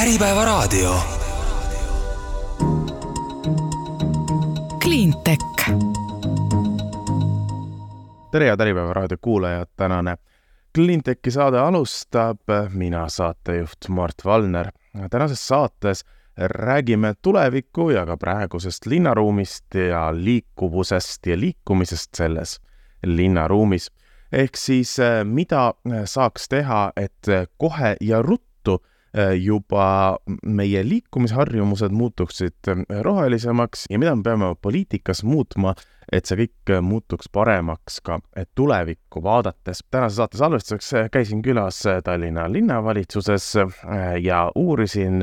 Äripäevaraadio. Cleantech. tere, head Äripäeva raadio kuulajad, tänane Cleantechi saade alustab, mina saatejuht Mart Valner. tänases saates räägime tuleviku ja ka praegusest linnaruumist ja liikuvusest ja liikumisest selles linnaruumis. ehk siis mida saaks teha, et kohe ja ruttu juba meie liikumisharjumused muutuksid rohelisemaks ja mida me peame poliitikas muutma, et see kõik muutuks paremaks ka tulevikku vaadates. tänase saate salvestuseks käisin külas Tallinna linnavalitsuses ja uurisin,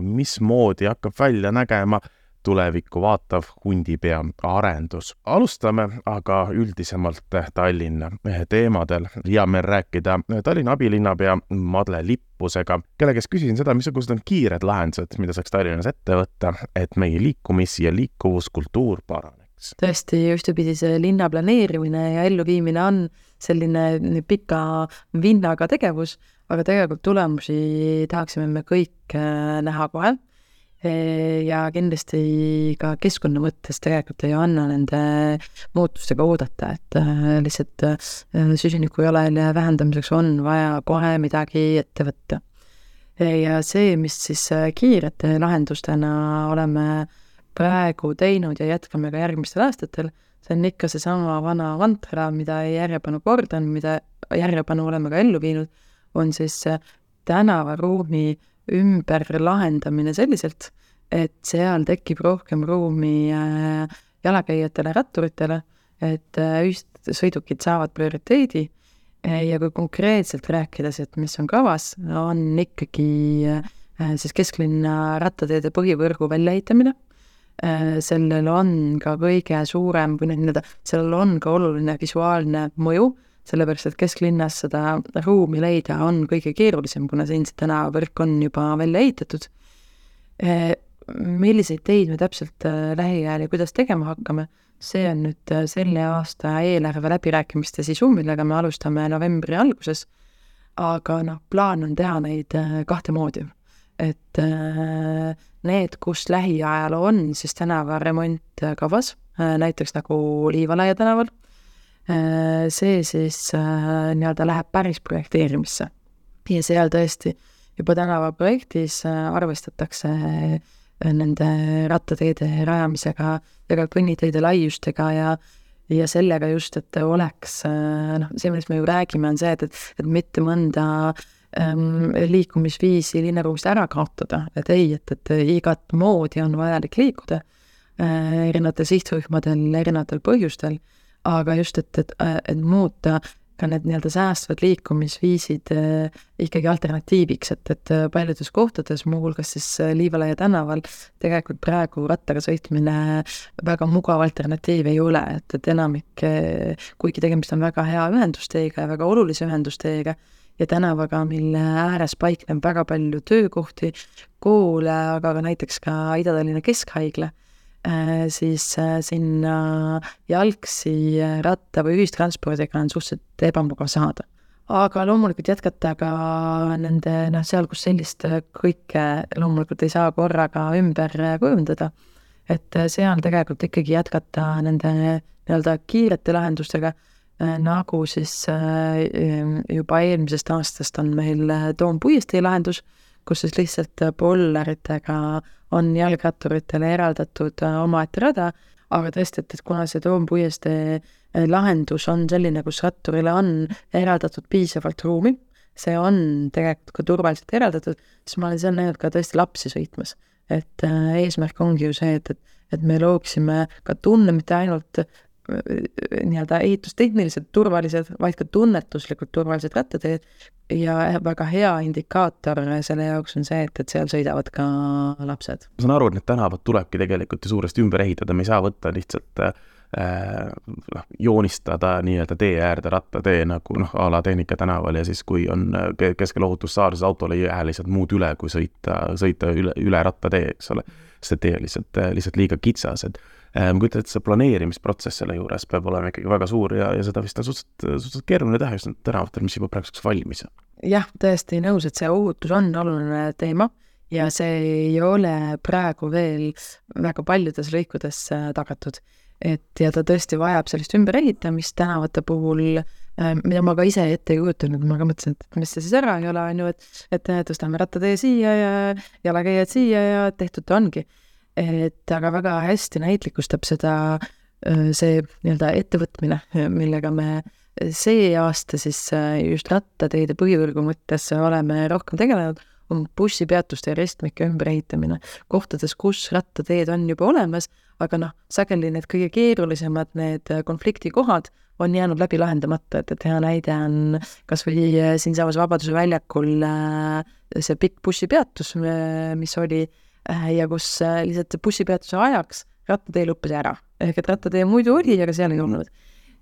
mismoodi hakkab välja nägema tulevikku vaatav hundipea arendus. alustame aga üldisemalt Tallinna teemadel. hea meel rääkida Tallinna abilinnapea Madle Lippusega, kelle käest küsisin seda, missugused on kiired lahendused, mida saaks Tallinnas ette võtta, et meie liikumis- ja liikuvuskultuur paraneks. tõesti, ühtepidi see linna planeerimine ja elluviimine on selline pika vinnaga tegevus, aga tegelikult tulemusi tahaksime me kõik näha kohe ja kindlasti ka keskkonna mõttes tegelikult ei anna nende muutustega oodata, et lihtsalt süsiniku jalajälje vähendamiseks on vaja kohe midagi ette võtta. ja see, mis siis kiirete lahendustena oleme praegu teinud ja jätkame ka järgmistel aastatel, see on ikka seesama vana mantra, mida järjepanu kordan, mida järjepanu oleme ka ellu viinud, on siis tänavaruumi ümberlahendamine selliselt, et seal tekib rohkem ruumi jalakäijatele, ratturitele, et ühissõidukid saavad prioriteedi. Ja kui konkreetselt rääkides, et mis on kavas, on ikkagi siis kesklinna rattateede põhivõrgu väljaehitamine, sellel on ka kõige suurem või noh, nii-öelda sellel on ka oluline visuaalne mõju, sellepärast et kesklinnas seda ruumi leida on kõige keerulisem, kuna see tänavavõrk on juba välja ehitatud. milliseid teid me täpselt lähiajal ja kuidas tegema hakkame, see on nüüd selle aasta eelarve läbirääkimiste sisu, millega me alustame novembri alguses, aga noh, plaan on teha neid kahte moodi. et need, kus lähiajal on siis tänavaremont kavas, näiteks nagu Liivalaia tänaval see siis nii-öelda läheb päris projekteerimisse. ja seal tõesti juba tänavaprojektis arvestatakse nende rattateede rajamisega ja ka kõnniteede laiustega ja ja sellega just, et oleks noh, see, millest me ju räägime, on see, et, et, et mitte mõnda ähm, liikumisviisi linnaruumist ära kaotada, et ei, et, et igat moodi on vajalik liikuda äh, erinevatel sihtrühmadel, erinevatel põhjustel aga just, et, et, et muuta ka need nii-öelda säästvad liikumisviisid äh, ikkagi alternatiiviks, et, et paljudes kohtades, muuhulgas siis Liivalaia tänaval, tegelikult praegu rattaga sõitmine väga mugav alternatiiv ei ole, et, et enamik, kuigi tegemist on väga hea ühendusteega ja väga olulise ühendusteega, ja tänavaga, mille ääres paikneb väga palju töökohti, koole, aga ka näiteks ka Ida-Tallinna Keskhaigla siis sinna jalgsi ratta või ühistranspordiga on suhteliselt ebamugav saada. aga loomulikult jätkata ka nende noh, seal, kus sellist kõike loomulikult ei saa korraga ümber kujundada, et seal tegelikult ikkagi jätkata nende nii-öelda kiirete lahendustega, nagu siis juba eelmisest aastast on meil Toom puiestee lahendus, kus siis lihtsalt polleritega on jalgratturitele eraldatud omaette rada, aga tõesti, et, et kuna see Toompuiestee lahendus on selline, kus ratturile on eraldatud piisavalt ruumi, see on tegelikult ka turvaliselt eraldatud, siis ma olen seal näinud ka tõesti lapsi sõitmas. et eesmärk ongi ju see, et, et, et me looksime ka tunne mitte ainult nii-öelda ehitustehniliselt turvalised, vaid ka tunnetuslikult turvalised rattateed ja väga hea indikaator selle jaoks on see, et, et seal sõidavad ka lapsed. ma saan aru, et need tänavad tulebki tegelikult ju suuresti ümber ehitada, me ei saa võtta lihtsalt äh, noh, joonistada nii-öelda tee äärde rattatee nagu noh, a la Tehnika tänaval ja siis, kui on keskel ohutussaar, siis autol ei jää lihtsalt muud üle, kui sõita, sõita üle, üle rattatee, eks ole. sest see tee on lihtsalt, lihtsalt liiga kitsas, et ma kujutan ette, see planeerimisprotsess selle juures peab olema ikkagi väga suur ja, ja seda vist on suhteliselt, suhteliselt keeruline teha just tänavatel, mis juba praeguseks valmis on. jah, täiesti nõus, et see ohutus on oluline teema ja see ei ole praegu veel väga paljudes lõikudes äh, tagatud. et ja ta tõesti vajab sellist ümberehitamist tänavate puhul, äh, mida ma ka ise ette ei kujutanud, ma ka mõtlesin, et mis see siis ära ei ole, on ju, et, et tõstame rattatee siia ja jalakäijad siia ja tehtud ta ongi. Et aga väga hästi näitlikustab seda äh, see nii-öelda ettevõtmine, millega me see aasta siis just rattateede põhivõrgu mõttes oleme rohkem tegelenud on bussipeatuste ja ristmike ümberehitamine. Kohtades, kus rattateed on juba olemas, aga noh, sageli need kõige keerulisemad, need konfliktikohad on jäänud läbi lahendamata, et, et hea näide on kas või äh, siinsamas Vabaduse väljakul äh, see pikk bussipeatus, äh, mis oli ja kus lihtsalt bussipeatuse ajaks rattatee lõppes ära. ehk et rattatee muidu oli, aga seal ei olnud.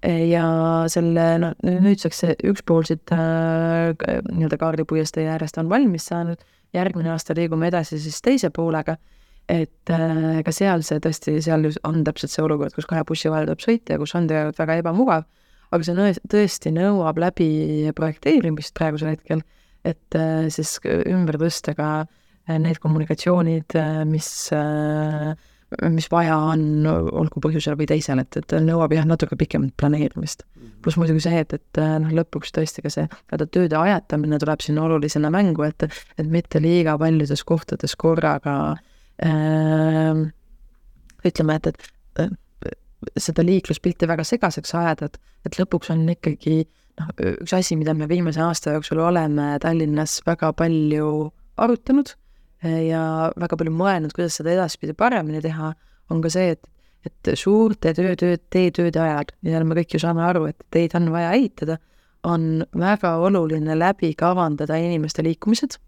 Ja selle noh, nüüdseks see üks pool siit äh, nii-öelda Kaarli puiestee äärest on valmis saanud, järgmine aasta liigume edasi siis teise poolega, et äh, ka seal see tõesti, seal on täpselt see olukord, kus kahe bussi vahel tuleb sõita ja kus on tegelikult väga ebamugav, aga see tõesti nõuab läbi projekteerimist praegusel hetkel, et äh, siis ümber tõsta ka äh, need kommunikatsioonid, äh, mis äh, mis vaja on, olgu põhjusel või teisel, et, et nõuab jah, natuke pikemat planeerimist. Mhm. pluss muidugi see, et, et noh, lõpuks tõesti ka see nii-öelda tööde ajatamine tuleb sinna olulisena mängu, et, et mitte liiga paljudes kohtades korraga äh, ütleme, et, et seda liikluspilti väga segaseks ajada, et, et lõpuks on ikkagi noh, üks asi, mida me viimase aasta jooksul oleme Tallinnas väga palju arutanud ja väga palju mõelnud, kuidas seda edaspidi paremini teha, on ka see, et et suurte töötööd, teetööde ajal, ja me kõik ju saame aru, et teid on vaja ehitada, on väga oluline läbi kavandada inimeste liikumised,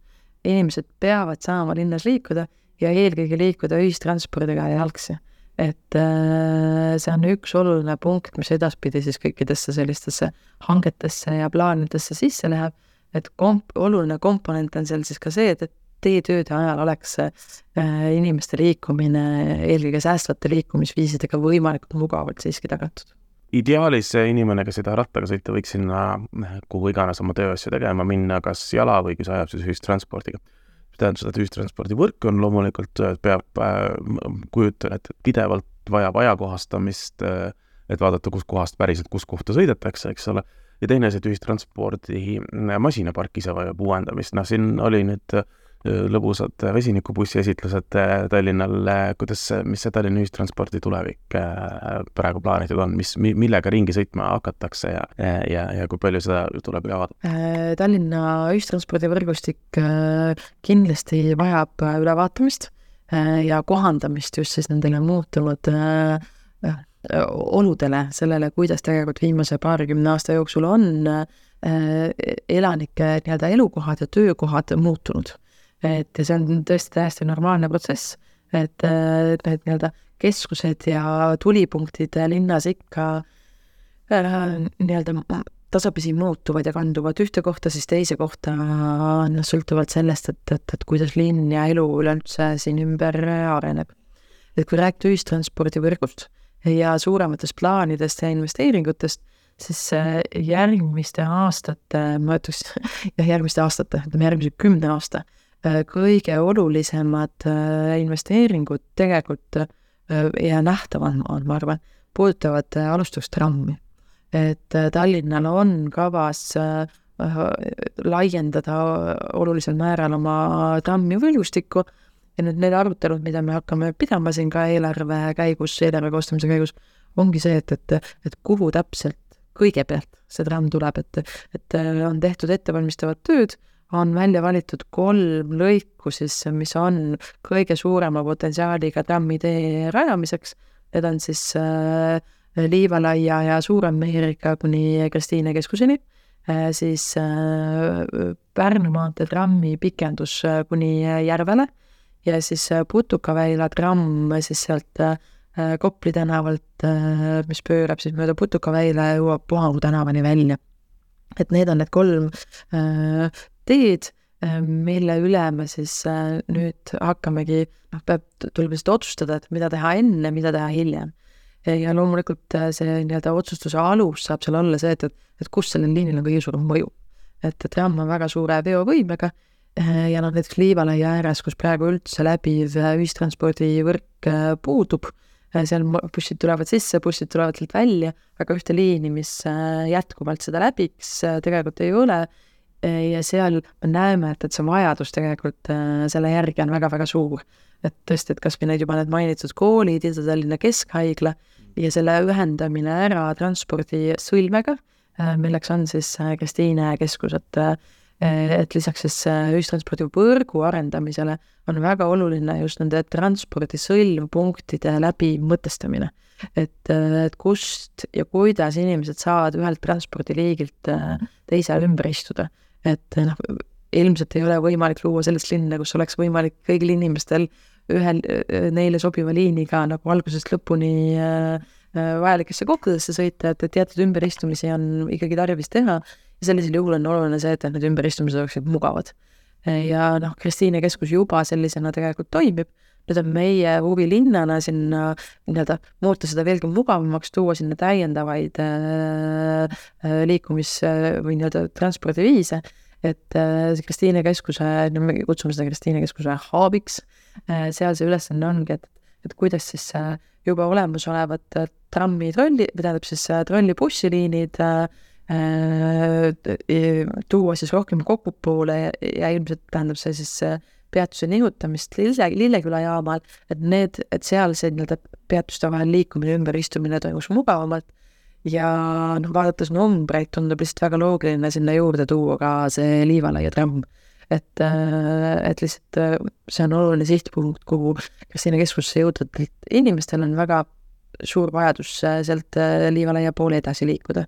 inimesed peavad saama linnas liikuda ja eelkõige liikuda ühistranspordiga ja jalgsi. et äh, see on üks oluline punkt, mis edaspidi siis kõikidesse sellistesse hangetesse ja plaanidesse sisse läheb, et komp-, oluline komponent on seal siis ka see, et, et teetööde ajal oleks äh, inimeste liikumine eelkõige säästvate liikumisviisidega võimalikult mugavalt siiski tagatud. Ideaalis inimene, kes ei taha rattaga sõita, võiks sinna kuhu iganes oma tööasju tegema minna, kas jala või kui see ajab, siis ühistranspordiga. tähendab seda, et ühistranspordivõrk on loomulikult, peab, äh, kujutan ette, pidevalt vajab ajakohastamist, äh, et vaadata, kuskohast päriselt kus kohta sõidetakse, eks ole, ja teine asi, et ühistranspordi masinapark ise vajab uuendamist, noh siin oli nüüd äh, lõbusad vesinikubussi esitlused äh, Tallinnal, äh, kuidas, mis see Tallinna ühistranspordi tulevik äh, praegu plaanitud on, mis, millega ringi sõitma hakatakse ja, ja, ja kui palju seda tuleb üle vaadata? Tallinna ühistranspordivõrgustik kindlasti vajab ülevaatamist ja kohandamist just siis nendele muutunud oludele, sellele, kuidas tegelikult viimase paarikümne aasta jooksul on elanike nii-öelda elukohad ja töökohad muutunud et ja see on tõesti täiesti normaalne protsess, et need nii-öelda keskused ja tulipunktid linnas ikka äh, nii-öelda tasapisi muutuvad ja kanduvad ühte kohta, siis teise kohta, noh, sõltuvalt sellest, et, et, et kuidas linn ja elu üleüldse siin ümber areneb. et kui rääkida ühistranspordivõrgust ja suurematest plaanidest ja investeeringutest, siis äh, järgmiste aastate, ma ütleks, jah, järgmiste aastate, ütleme järgmise kümne aasta kõige olulisemad äh, investeeringud tegelikult äh, ja nähtavad on, ma arvan, puudutavad alustustrammi. et Tallinnal on kavas laiendada olulisel määral oma trammivõrgustikku ja nüüd need arutelud, mida me hakkame pidama siin ka eelarve käigus, eelarve koostamise käigus, ongi see, et, et, et kuhu täpselt kõigepealt see tramm tuleb, et, et on tehtud ettevalmistavad tööd on välja valitud kolm lõiku siis, mis on kõige suurema potentsiaaliga trammitee rajamiseks. Need on siis äh, Liivalaia ja Suurem-Meerika kuni Kristiine keskuseni äh,, siis äh, Pärnu maantee trammi pikendus äh, kuni Järvele ja siis äh, Putukaväila tramm siis sealt äh, Kopli tänavalt, äh, mis pöörab siis mööda Putukaväila ja jõuab Puhamu tänavani välja. et need on need kolm äh, teed, äh, mille üle me siis äh, nüüd hakkamegi, noh, peab, tuleb lihtsalt otsustada, et mida teha enne, mida teha hiljem. ja loomulikult äh, see nii-öelda otsustuse alus saab seal olla see, et, et, et kus sellel liinil on kõige suurem mõju. et, et tramm on väga suure veovõimega ja noh, näiteks Liivalaia ääres, kus praegu üldse läbiv ühistranspordivõrk puudub, seal bussid tulevad sisse, bussid tulevad sealt välja, aga ühte liini, mis jätkuvalt seda läbiks, tegelikult ei ole ja seal me näeme, et, et see vajadus tegelikult selle järgi on väga-väga suur. et tõesti, et kas või need juba need mainitud koolid, Ida-Tallinna Keskhaigla ja selle ühendamine ära transpordisõlmega, milleks on siis Kristiine keskus, et et lisaks siis ühistranspordivõrgu arendamisele on väga oluline just nende transpordi sõlmpunktide läbi mõtestamine. et, et kust ja kuidas inimesed saavad ühelt transpordiliigilt teisele ümber istuda. Et noh, ilmselt ei ole võimalik luua sellist linna, kus oleks võimalik kõigil inimestel ühel, neile sobiva liiniga nagu algusest lõpuni vajalikesse kohtadesse sõita, et, et teatud ümberistumisi on ikkagi tarvis teha ja sellisel juhul on oluline see, et need ümberistumised oleksid mugavad. ja noh, Kristiine keskus juba sellisena tegelikult toimib, nüüd on meie huvi linnana sinna nii-öelda muuta seda veelgi mugavamaks, tuua sinna täiendavaid äh, äh liikumis- või nii-öelda transpordiviise, et äh, Kristiine keskuse, no me kutsume seda Kristiine keskuse hub'iks äh,, seal see ülesanne ongi, et, et kuidas siis äh, juba olemasolevad äh, trammi, trolli, või tähendab siis äh, trolli-bussiliinid äh, Äh, tuua siis rohkem kokkupoole ja, ilmselt tähendab see siis äh, peatuse nihutamist Lille, Lilleküla jaamal, et need, et seal see nii-öelda peatuste vahel liikumine, ümberistumine toimus mugavamalt ja noh, vaadates numbreid, tundub lihtsalt väga loogiline sinna juurde tuua ka see Liivalaia tramm. et, äh, et lihtsalt see on oluline sihtpunkt, kuhu Kristiine keskusse jõudvatel inimestel on väga suur vajadus sealt Liivalaia poole edasi liikuda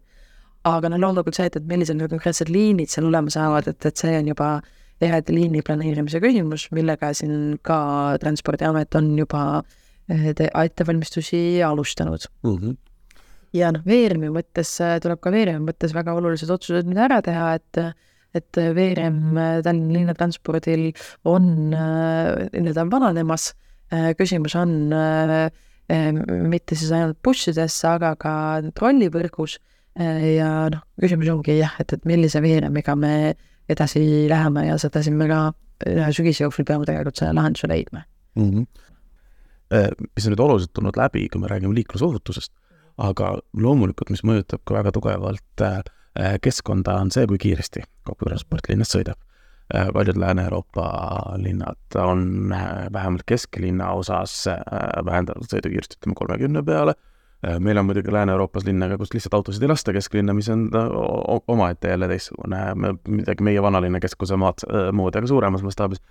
aga noh, loomulikult see, et, et millised need konkreetsed liinid seal olema saavad, et, et see on juba eraldi liini planeerimise küsimus, millega siin ka Transpordiamet on juba eh, ettevalmistusi alustanud mm. -hmm. ja noh, Veeremi mõttes eh, tuleb ka Veeremi mõttes väga olulised otsused nüüd ära teha, et et Veerem eh, Tallinna linnatranspordil on nii-öelda vananemas, küsimus on mitte siis ainult bussidesse, aga ka trollivõrgus ja noh, küsimus ongi jah, et, et millise veeremiga me edasi läheme ja seda siin me ka sügise jooksul peame tegelikult selle lahenduse leidma mm. -hmm. mis on nüüd oluliselt tulnud läbi, kui me räägime liiklusohutusest, aga loomulikult, mis mõjutab ka väga tugevalt äh, keskkonda, on see, kui kiiresti kogu transport linnast sõidab. paljud Lääne-Euroopa linnad on vähemalt kesklinna osas vähendanud sõidukiirust, ütleme kolmekümne peale Äh, meil on muidugi Lääne-Euroopas linna, kus lihtsalt autosid ei lasta kesklinna, mis on omaette jälle teistsugune, midagi meie vanalinna keskuse maad, äh, moodi, aga suuremas mastaabis.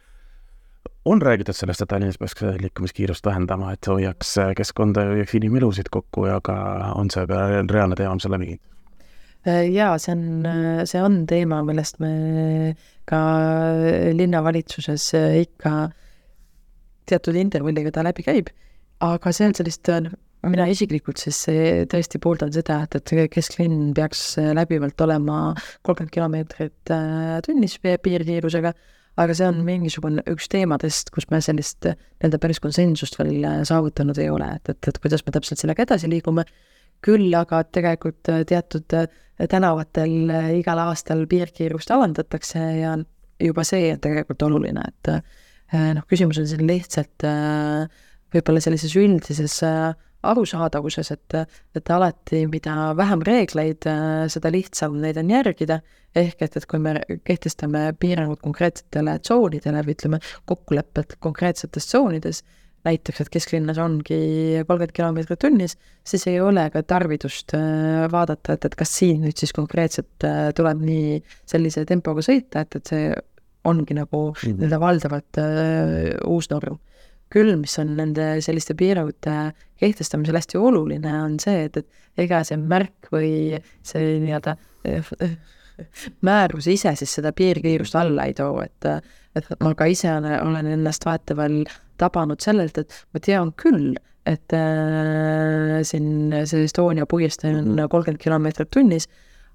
on räägitud sellest, et Tallinnas peaks liikumiskiirust vähendama, et hoiaks keskkonda ja hoiaks inimelusid kokku ja ka on see ka reaalne teema, mis on läbi käinud? Äh, jaa, see on, see on teema, millest me ka linnavalitsuses ikka teatud intervalliga ta läbi käib, aga seal sellist mina isiklikult siis tõesti pooldan seda, et, et kesklinn peaks läbivalt olema kolmkümmend kilomeetrit äh, tunnis piirkiirusega, aga see on mingisugune üks teemadest, kus me sellist nii-öelda päris konsensust veel äh, saavutanud ei ole, et, et, et kuidas me täpselt sellega edasi liigume, küll aga tegelikult äh, teatud tänavatel igal aastal piirkiirust alandatakse ja juba see on tegelikult oluline, et noh, küsimus on siin lihtsalt võib-olla sellises üldises arusaadavuses, et, et alati, mida vähem reegleid, seda lihtsam neid on järgida, ehk et, et kui me kehtestame piirangud konkreetsetele tsoonidele või ütleme, kokkulepped konkreetsetes tsoonides, näiteks, et kesklinnas ongi kolmkümmend kilomeetrit tunnis, siis ei ole ka tarvidust äh, vaadata, et, et kas siin nüüd siis konkreetselt äh, tuleb nii sellise tempoga sõita, et, et see ongi nagu nii-öelda mm -hmm. valdavalt uh, uus norm küll, mis on nende selliste piirangute kehtestamisel hästi oluline, on see, et, et ega see märk või see nii-öelda määrus ise siis seda piirkiirust alla ei too, et et ma ka ise olen ennast vahetevahel tabanud sellelt, et ma tean küll, et äh, siin see Estonia puiestee on kolmkümmend kilomeetrit tunnis,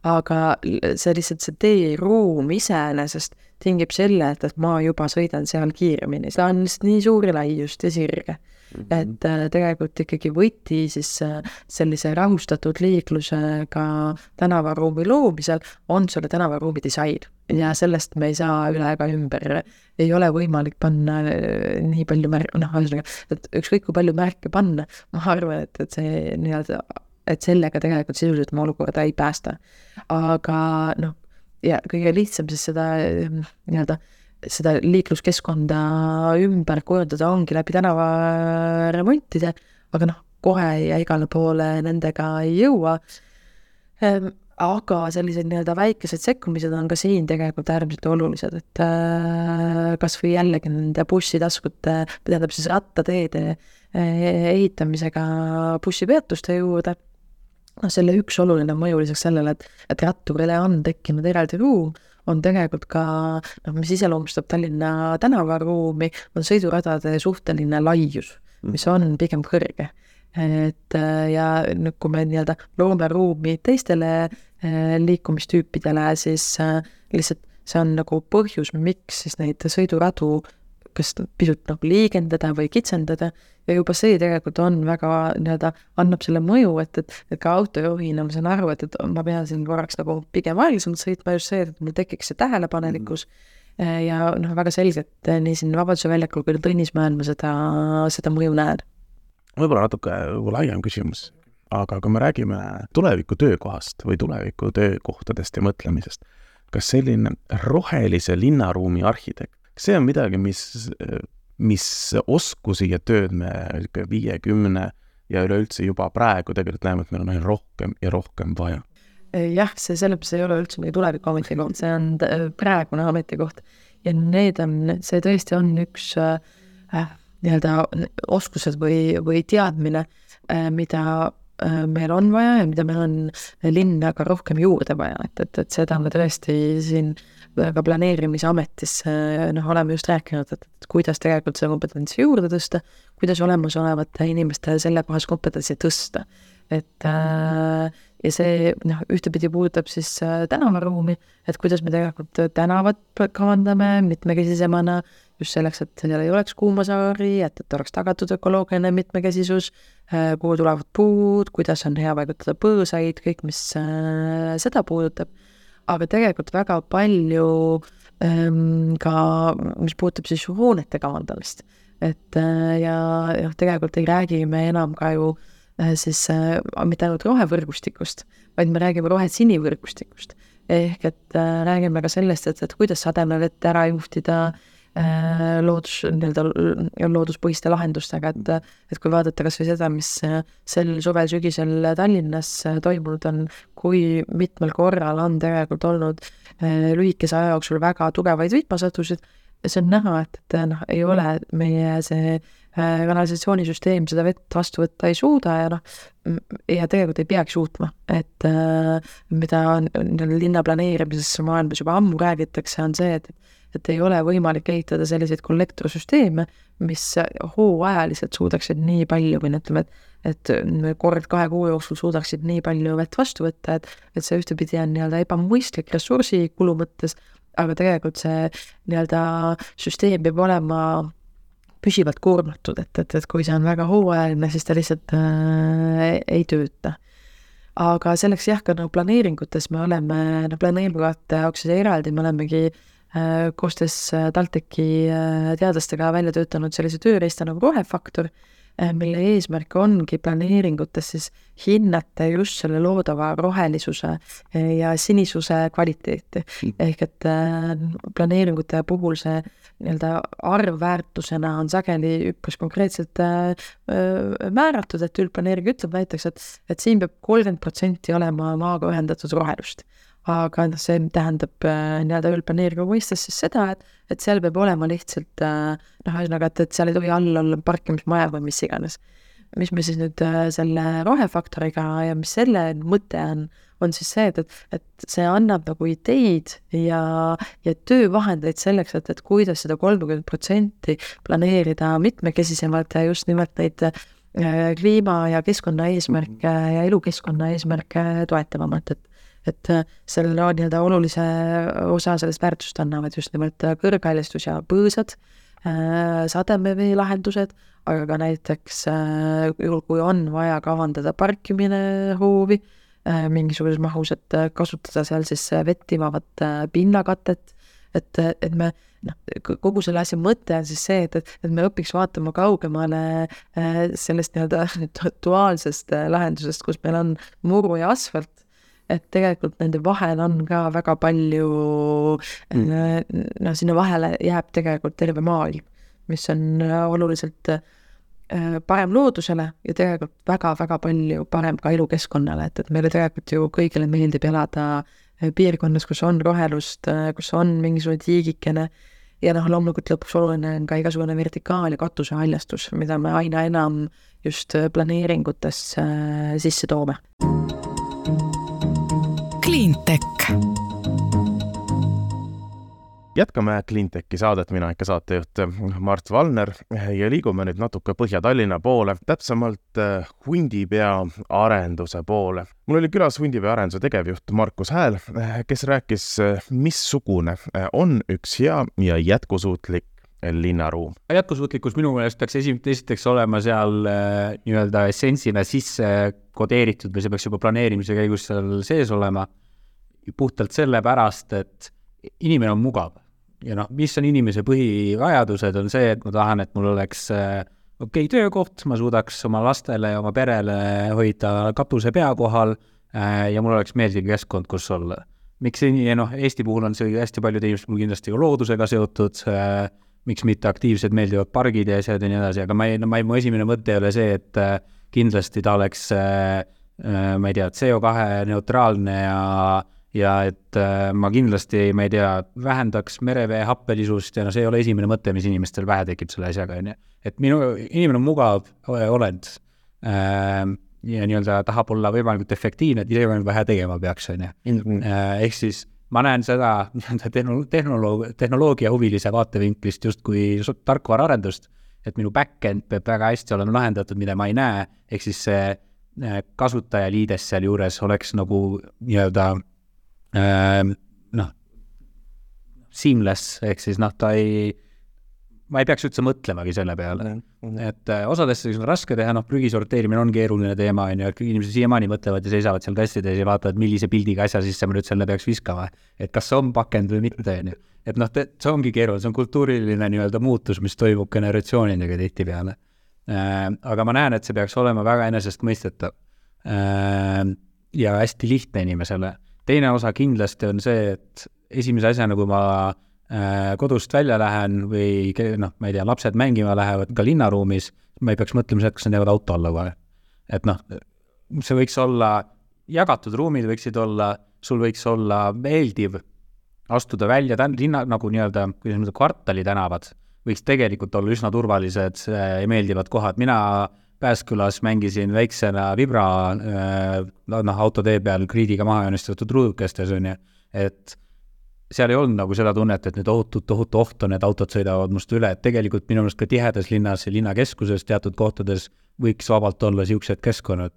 aga see lihtsalt, see teeruum iseenesest tingib selle, et, et ma juba sõidan seal kiiremini, ta on lihtsalt nii suur ja lai just ja sirge mm. -hmm. et äh, tegelikult ikkagi võti siis äh, sellise rahustatud liiklusega tänavaruumi loomisel on selle tänavaruumi disain ja sellest me ei saa üle ega ümber. ei ole võimalik panna äh, nii palju märke, noh, ühesõnaga, et ükskõik kui palju märke panna, ma arvan, et, et see nii-öelda et sellega tegelikult sisuliselt oma olukorda ei päästa. aga noh, ja kõige lihtsam siis seda ehm, nii-öelda seda liikluskeskkonda ümber kujundada ongi läbi tänavaremontide, aga noh, kohe ja igale poole nendega ei jõua. Ehm, aga sellised nii-öelda väikesed sekkumised on ka siin tegelikult äärmiselt olulised, et äh, kas või jällegi nende bussitaskute, tähendab siis rattateede äh, ehitamisega bussipeatuste juurde noh, selle üks oluline mõju lisaks sellele, et, et ratturile on tekkinud eraldi ruum, on tegelikult ka noh, mis iseloomustab Tallinna tänavaruumi, on sõiduradade suhteline laius, mis on pigem kõrge. et ja nüüd, kui me nii-öelda loome ruumi teistele eh, liikumistüüpidele, siis eh, lihtsalt see on nagu põhjus, miks siis neid sõiduradu kas pisut nagu liigendada või kitsendada ja juba see tegelikult on väga nii-öelda, annab selle mõju, et, et, et ka autojuhina ma saan aru, et, et ma pean siin korraks nagu pigem aeglasemalt sõitma just see, et mul tekiks see tähelepanelikkus mm. ja noh, väga selgelt nii siin Vabaduse väljakul kui Tõnismäel ma seda, seda mõju näen. võib-olla natuke nagu laiem küsimus, aga kui me räägime tuleviku töökohast või tuleviku töökohtadest ja mõtlemisest, kas selline rohelise linnaruumi arhitekt see on midagi, mis, mis oskusi ja tööd me niisugune viiekümne ja üleüldse juba praegu tegelikult näeme, et meil on aina rohkem ja rohkem vaja. jah, see sellepärast ei ole üldse meie tuleviku ametikoht, see on praegune ametikoht ja need on, see tõesti on üks äh, nii-öelda oskused või, või teadmine äh,, mida äh, meil on vaja ja mida meil on linna ka rohkem juurde vaja, et, et, et seda me tõesti siin äh, ka planeerimisametis noh, oleme just rääkinud, et, et kuidas tegelikult seda kompetentsi juurde tõsta, kuidas olemasolevate inimeste sellekohast kompetentsi tõsta. et äh, ja see noh, ühtepidi puudutab siis äh, tänavaruumi, et kuidas me tegelikult tänavat kavandame mitmekesisemana, just selleks, et seal ei oleks kuumasaari, et, et oleks tagatud ökoloogiline mitmekesisus äh,, kuhu tulevad puud, kuidas on hea paigutada põõsaid, kõik, mis äh, seda puudutab aga tegelikult väga palju ähm, ka, mis puudutab siis hoonete kavandamist. et äh, ja noh, tegelikult ei räägi me enam ka ju äh, siis äh, mitte ainult rohevõrgustikust, vaid me räägime rohe-sinivõrgustikust. ehk et äh, räägime ka sellest, et, et kuidas sademevett ära juhtida Äh, loodus, nii-öelda looduspõhiste lahendustega, et et kui vaadata kas või seda, mis äh, sel suvel-sügisel Tallinnas äh, toimunud on, kui mitmel korral on tegelikult olnud lühikese aja jooksul väga tugevaid vihmasatusid, see on näha, et, et noh, ei ole meie see kanalisatsioonisüsteem seda vett vastu võtta ei suuda ja noh, ja tegelikult ei peaks suutma, et mida linna planeerimises maailmas juba ammu räägitakse, on see, et et ei ole võimalik ehitada selliseid kollektorsüsteeme, mis hooajaliselt suudaksid nii palju või no ütleme, et et kord kahe kuu jooksul suudaksid nii palju vett vastu võtta, et et see ühtepidi on nii-öelda ebamõistlik ressursikulu mõttes, aga tegelikult see nii-öelda süsteem peab olema püsivalt koormatud, et, et, et kui see on väga hooajaline, siis ta lihtsalt äh, ei tööta. Aga selleks jah, ka no planeeringutes me oleme, no planeeringute jaoks eraldi me olemegi koostöös äh, TalTechi äh, teadlastega välja töötanud sellise tööriista nagu rohefaktor, mille eesmärk ongi planeeringutes siis hinnata just selle loodava rohelisuse ja sinisuse kvaliteeti. Hmm. ehk et planeeringute puhul see nii-öelda arvväärtusena on sageli üpris konkreetselt määratud, et üldplaneering ütleb näiteks, et, et siin peab kolmkümmend protsenti olema maaga ühendatud rohelust aga noh, see tähendab äh, nii-öelda üldplaneeringu mõistes siis seda, et, et seal peab olema lihtsalt äh, noh, ühesõnaga, et, et seal ei tohi all olla parkimismaja või mis iganes. mis me siis nüüd äh, selle rohefaktoriga ja mis selle mõte on, on siis see, et, et, et see annab nagu ideid ja, ja töövahendeid selleks, et, et kuidas seda kolmkümmend protsenti planeerida mitmekesisemalt ja just nimelt neid kliima ja keskkonna eesmärke ja elukeskkonna eesmärke toetavamalt, et et äh, selle nii-öelda olulise osa sellest väärtust annavad just nimelt äh, kõrghaljastus ja põõsad, sademeveelahendused, aga ka näiteks juhul, kui on vaja kavandada parkimine hoovi mingisuguses mahus, et kasutada seal siis vett timavat pinnakatet et, et me noh, kogu selle asja mõte on siis see, et, et, et me õpiks vaatama kaugemale äh, sellest nii-öelda duaalsest äh, lahendusest, kus meil on muru ja asfalt, et tegelikult nende vahel on ka väga palju mm., äh, no sinna vahele jääb tegelikult terve maailm, mis on oluliselt parem loodusele ja tegelikult väga-väga palju parem ka elukeskkonnale, et, et meile tegelikult ju kõigile meeldib elada piirkonnas, kus on rohelust, kus on mingisugune tiigikene ja noh, loomulikult lõpuks oluline on ka igasugune vertikaal- ja katusehaljastus, mida me aina enam just planeeringutesse sisse toome. Cleantech jätkame Cleantechi saadet, mina ikka saatejuht Mart Valner ja liigume nüüd natuke Põhja-Tallinna poole, täpsemalt äh, Hundipea arenduse poole. mul oli külas Hundipea arenduse tegevjuht Markus Hääl, kes rääkis, missugune on üks hea ja jätkusuutlik linnaruum. jätkusuutlikkus minu meelest peaks esi-, esiteks olema seal äh, nii-öelda essentsina sisse kodeeritud või see peaks juba planeerimise käigus seal sees olema, puhtalt sellepärast, et inimene on mugav ja noh, mis on inimese põhivajadused, on see, et ma tahan, et mul oleks äh, okei okay, töökoht, ma suudaks oma lastele ja oma perele hoida katuse pea kohal äh, ja mul oleks meeldiv keskkond, kus olla. miks nii, noh, Eesti puhul on see hästi paljud inimesed mul kindlasti ka loodusega seotud äh,, miks mitte aktiivsed meeldivad pargid ja asjad ja nii edasi, aga ma ei, no ma ei, mu esimene mõte ei ole see, et äh, kindlasti ta oleks äh, äh, ma ei tea, CO2 neutraalne ja ja et äh, ma kindlasti, ma ei tea, vähendaks merevee happelisust ja no see ei ole esimene mõte, mis inimestel pähe tekib selle asjaga, on ju. et minu, inimene on mugav olend äh, ja nii-öelda tahab olla võimalikult efektiivne, et ise võimalikult vähe tegema peaks, on ju. Äh, ehk siis ma näen seda nii-öelda tehno-, tehnoloog-, tehnoloogiahuvilise vaatevinklist justkui tarkvaraarendust, et minu back-end peab väga hästi olema lahendatud, mida ma ei näe, ehk siis see äh, kasutajaliides sealjuures oleks nagu nii-öelda noh, seamless, ehk siis noh, ta ei, ma ei peaks üldse mõtlemagi selle peale. et äh, osades on raske teha, noh, prügi sorteerimine on keeruline teema, on ju, et inimesed siiamaani mõtlevad ja seisavad seal kastide ees ja vaatavad, millise pildiga asja sisse ma nüüd selle peaks viskama. et kas see on pakend või mitte, on ju. et noh, see ongi keeruline, see on kultuuriline nii-öelda muutus, mis toimub generatsioonidega tihtipeale äh,. aga ma näen, et see peaks olema väga enesestmõistetav äh, ja hästi lihtne inimesele teine osa kindlasti on see, et esimese asjana, kui ma äh, kodust välja lähen või noh, ma ei tea, lapsed mängima lähevad ka linnaruumis, ma ei peaks mõtlema seda, kas nad jäävad auto alla kohe. et noh, see võiks olla, jagatud ruumid võiksid olla, sul võiks olla meeldiv astuda välja tän-, linna nagu nii-öelda, kuidas ütlen, kvartali tänavad võiks tegelikult olla üsna turvalised äh, ja meeldivad kohad, mina Pääskülas mängisin väiksena vibra äh, noh, autotee peal kriidiga maha joonistatud ruudukestes, on ju, et seal ei olnud nagu seda tunnet, et nüüd ohutu, tohutu oht on, et autod sõidavad must üle, et tegelikult minu meelest ka tihedas linnas linnakeskuses teatud kohtades võiks vabalt olla niisugused keskkonnad.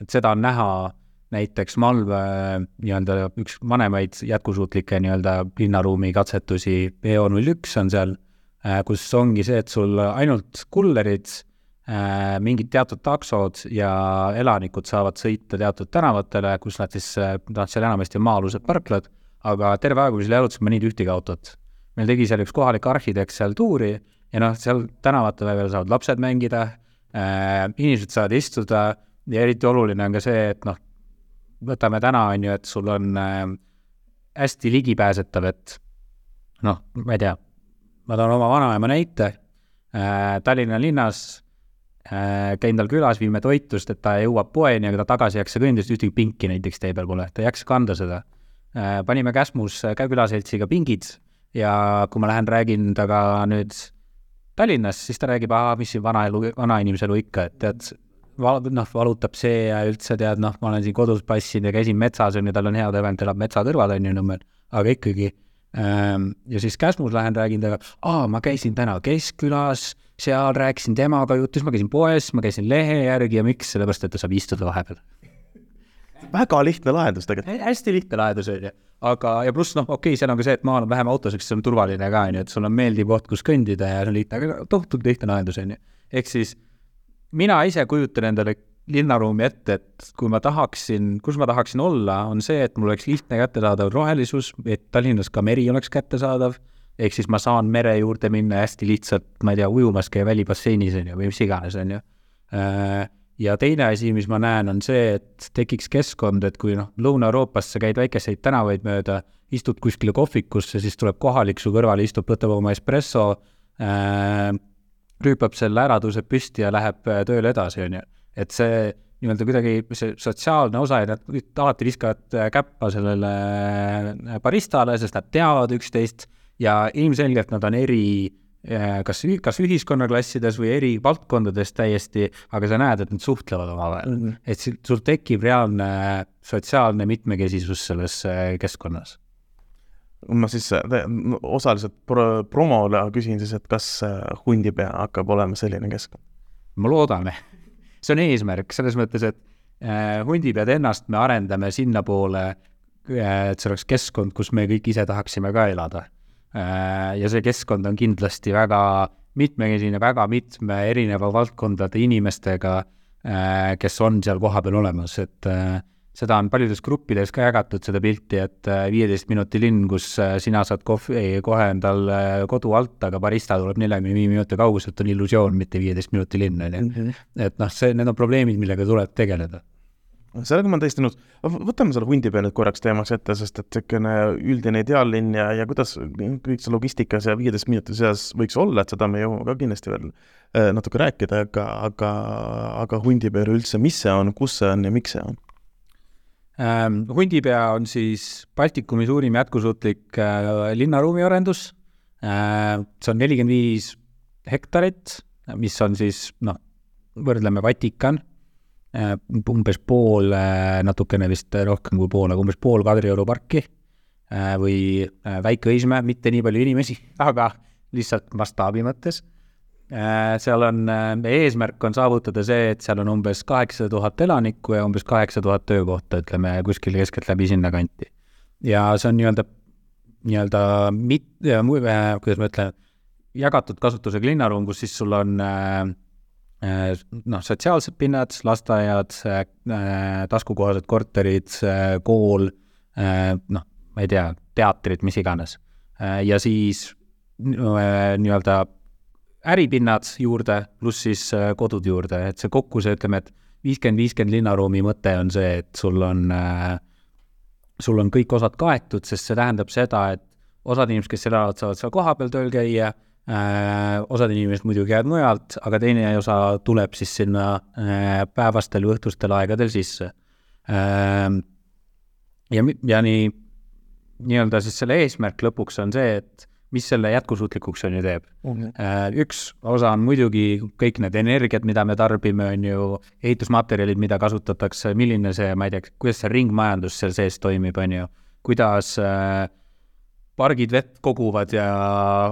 et seda on näha näiteks Malve nii-öelda üks vanemaid jätkusuutlikke nii-öelda linnaruumi katsetusi, EO null üks on seal, äh, kus ongi see, et sul ainult kullerid Äh, mingid teatud taksod ja elanikud saavad sõita teatud tänavatele, kus nad siis, noh, seal enamasti on maa-alused parklad, aga terve aeg, kui seal jalutasime, ei näinud ühtegi autot. meil tegi seal üks kohalik arhitekt seal tuuri ja noh, seal tänavatel veel saavad lapsed mängida äh,, inimesed saavad istuda ja eriti oluline on ka see, et noh, võtame täna, on ju, et sul on äh, hästi ligipääsetav, et noh, ma ei tea, ma toon oma vanaema näite äh,, Tallinna linnas Äh, käin tal külas, viime toitlust, et ta jõuab poeni, aga ta tagasi ei jaksa kõndida, sest ühtegi pinki näiteks tee peal pole, ta ei jaksa kanda seda. Äh, panime Käsmus ka külaseltsiga pingid ja kui ma lähen räägin temaga nüüd Tallinnas, siis ta räägib, aa, mis siin vana elu, vanainimese elu ikka, et tead, val-, noh, valutab see ja üldse tead, noh, ma olen siin kodus passinud ja käisin metsas, on ju, tal on hea tõvend, elab metsa kõrval, on ju, Nõmmel, aga ikkagi. Ähm, ja siis Käsmus lähen räägin temaga, aa, ma käisin täna Keskkülas seal rääkisin temaga juttu, siis ma käisin poes, ma käisin lehe järgi ja miks, sellepärast et ta saab istuda vahepeal väga lihtne lahendus tegelikult. hästi lihtne lahendus, on ju. aga, ja pluss noh, okei okay,, seal on ka see, et maal on vähem autosid, siis see on turvaline ka, on ju, et sul on meeldiv koht, kus kõndida ja see on lihtne, aga tohutult lihtne lahendus, on ju. ehk siis mina ise kujutan endale linnaruumi ette, et kui ma tahaksin, kus ma tahaksin olla, on see, et mul oleks lihtne kättesaadav rohelisus, et Tallinnas ka meri oleks kättesaadav, ehk siis ma saan mere juurde minna hästi lihtsalt, ma ei tea, ujumas käia välibasseinis, on ju, või mis iganes, on ju äh, ja teine asi, mis ma näen, on see, et tekiks keskkond, et kui noh, Lõuna-Euroopas sa käid väikeseid tänavaid mööda, istud kuskile kohvikusse, siis tuleb kohalik su kõrvale, istub, võtab oma espresso äh,, rüüpab selle ära, tõuseb püsti ja läheb äh, tööle edasi, on ju. et see nii-öelda kuidagi see sotsiaalne osa ja nad alati viskavad äh, käppa sellele baristale, sest nad teavad üksteist ja ilmselgelt nad on eri Äh, kas, kas ühiskonnaklassides või eri valdkondades täiesti, aga sa näed, et nad suhtlevad omavahel mm. -hmm. et sul tekib reaalne sotsiaalne mitmekesisus selles äh, keskkonnas. ma siis äh, osaliselt pro-, promole küsin siis, et kas Hundipea hakkab olema selline keskkond? ma loodan see on eesmärk selles mõttes, et Hundipead ennast me arendame sinnapoole, et see oleks keskkond, kus me kõik ise tahaksime ka elada ja see keskkond on kindlasti väga mitmekesine, väga mitme erineva valdkondade inimestega, äh, kes on seal kohapeal olemas, et äh, seda on paljudes gruppides ka jagatud, seda pilti, et viieteist minuti linn, kus sina saad kohvi kohe endal kodu alt, aga barista tuleb neljakümne viie minuti kauguselt, on illusioon, mitte viieteist minuti linn, on ju. Mhm. et noh, see, need on probleemid, millega tuleb tegeleda sellega ma olen täiesti nõus. võtame selle Hundipea nüüd korraks teemaks ette, sest et niisugune üldine ideaallinn ja, ja kuidas kõik see logistikas ja viieteist minuti seas võiks olla, et seda me jõuame ka kindlasti veel äh, natuke rääkida, aga, aga, aga Hundipea üleüldse, mis see on, kus see on ja miks see on? Ähm, Hundipea on siis Baltikumi suurim jätkusuutlik äh, linnaruumiarendus äh,. see on nelikümmend viis hektarit, mis on siis noh, võrdleme Vatikan umbes pool, äh, natukene vist rohkem kui pool, aga umbes pool Kadrioru parki äh, või Väike-Õismäe, mitte nii palju inimesi, aga lihtsalt mastaabi mõttes. seal on, meie eesmärk on saavutada see, et seal on umbes kaheksasada tuhat elanikku ja umbes kaheksa tuhat töökohta, ütleme kuskil keskeltläbi sinnakanti. ja see on nii-öelda, nii-öelda mit-, kuidas ma ütlen, jagatud kasutusega linnaruum, kus siis sul on äh, Äh, noh, sotsiaalsed pinnad, lasteaiad, äh, taskukohased korterid, äh, kool, noh, ma ei tea, teatrid, mis iganes. ja siis nii-öelda äripinnad juurde, pluss siis kodud juurde, et see kokku, see ütleme, et viiskümmend, viiskümmend linnaruumi mõte on see, et sul on, sul on kõik osad kaetud, sest see tähendab seda, et osad inimesed, kes elavad, saavad seal kohapeal tööl käia Äh, osad inimesed muidugi jäävad mujalt, aga teine osa tuleb siis sinna äh, päevastel või õhtustel aegadel sisse. Ähm, ja, ja nii, nii-öelda siis selle eesmärk lõpuks on see, et mis selle jätkusuutlikuks on ju teeb mm. -hmm. üks osa on muidugi kõik need energiat, mida me tarbime, on ju, ehitusmaterjalid, mida kasutatakse, milline see, ma ei tea, kuidas see ringmajandus seal sees toimib, on ju, kuidas äh, pargid vett koguvad ja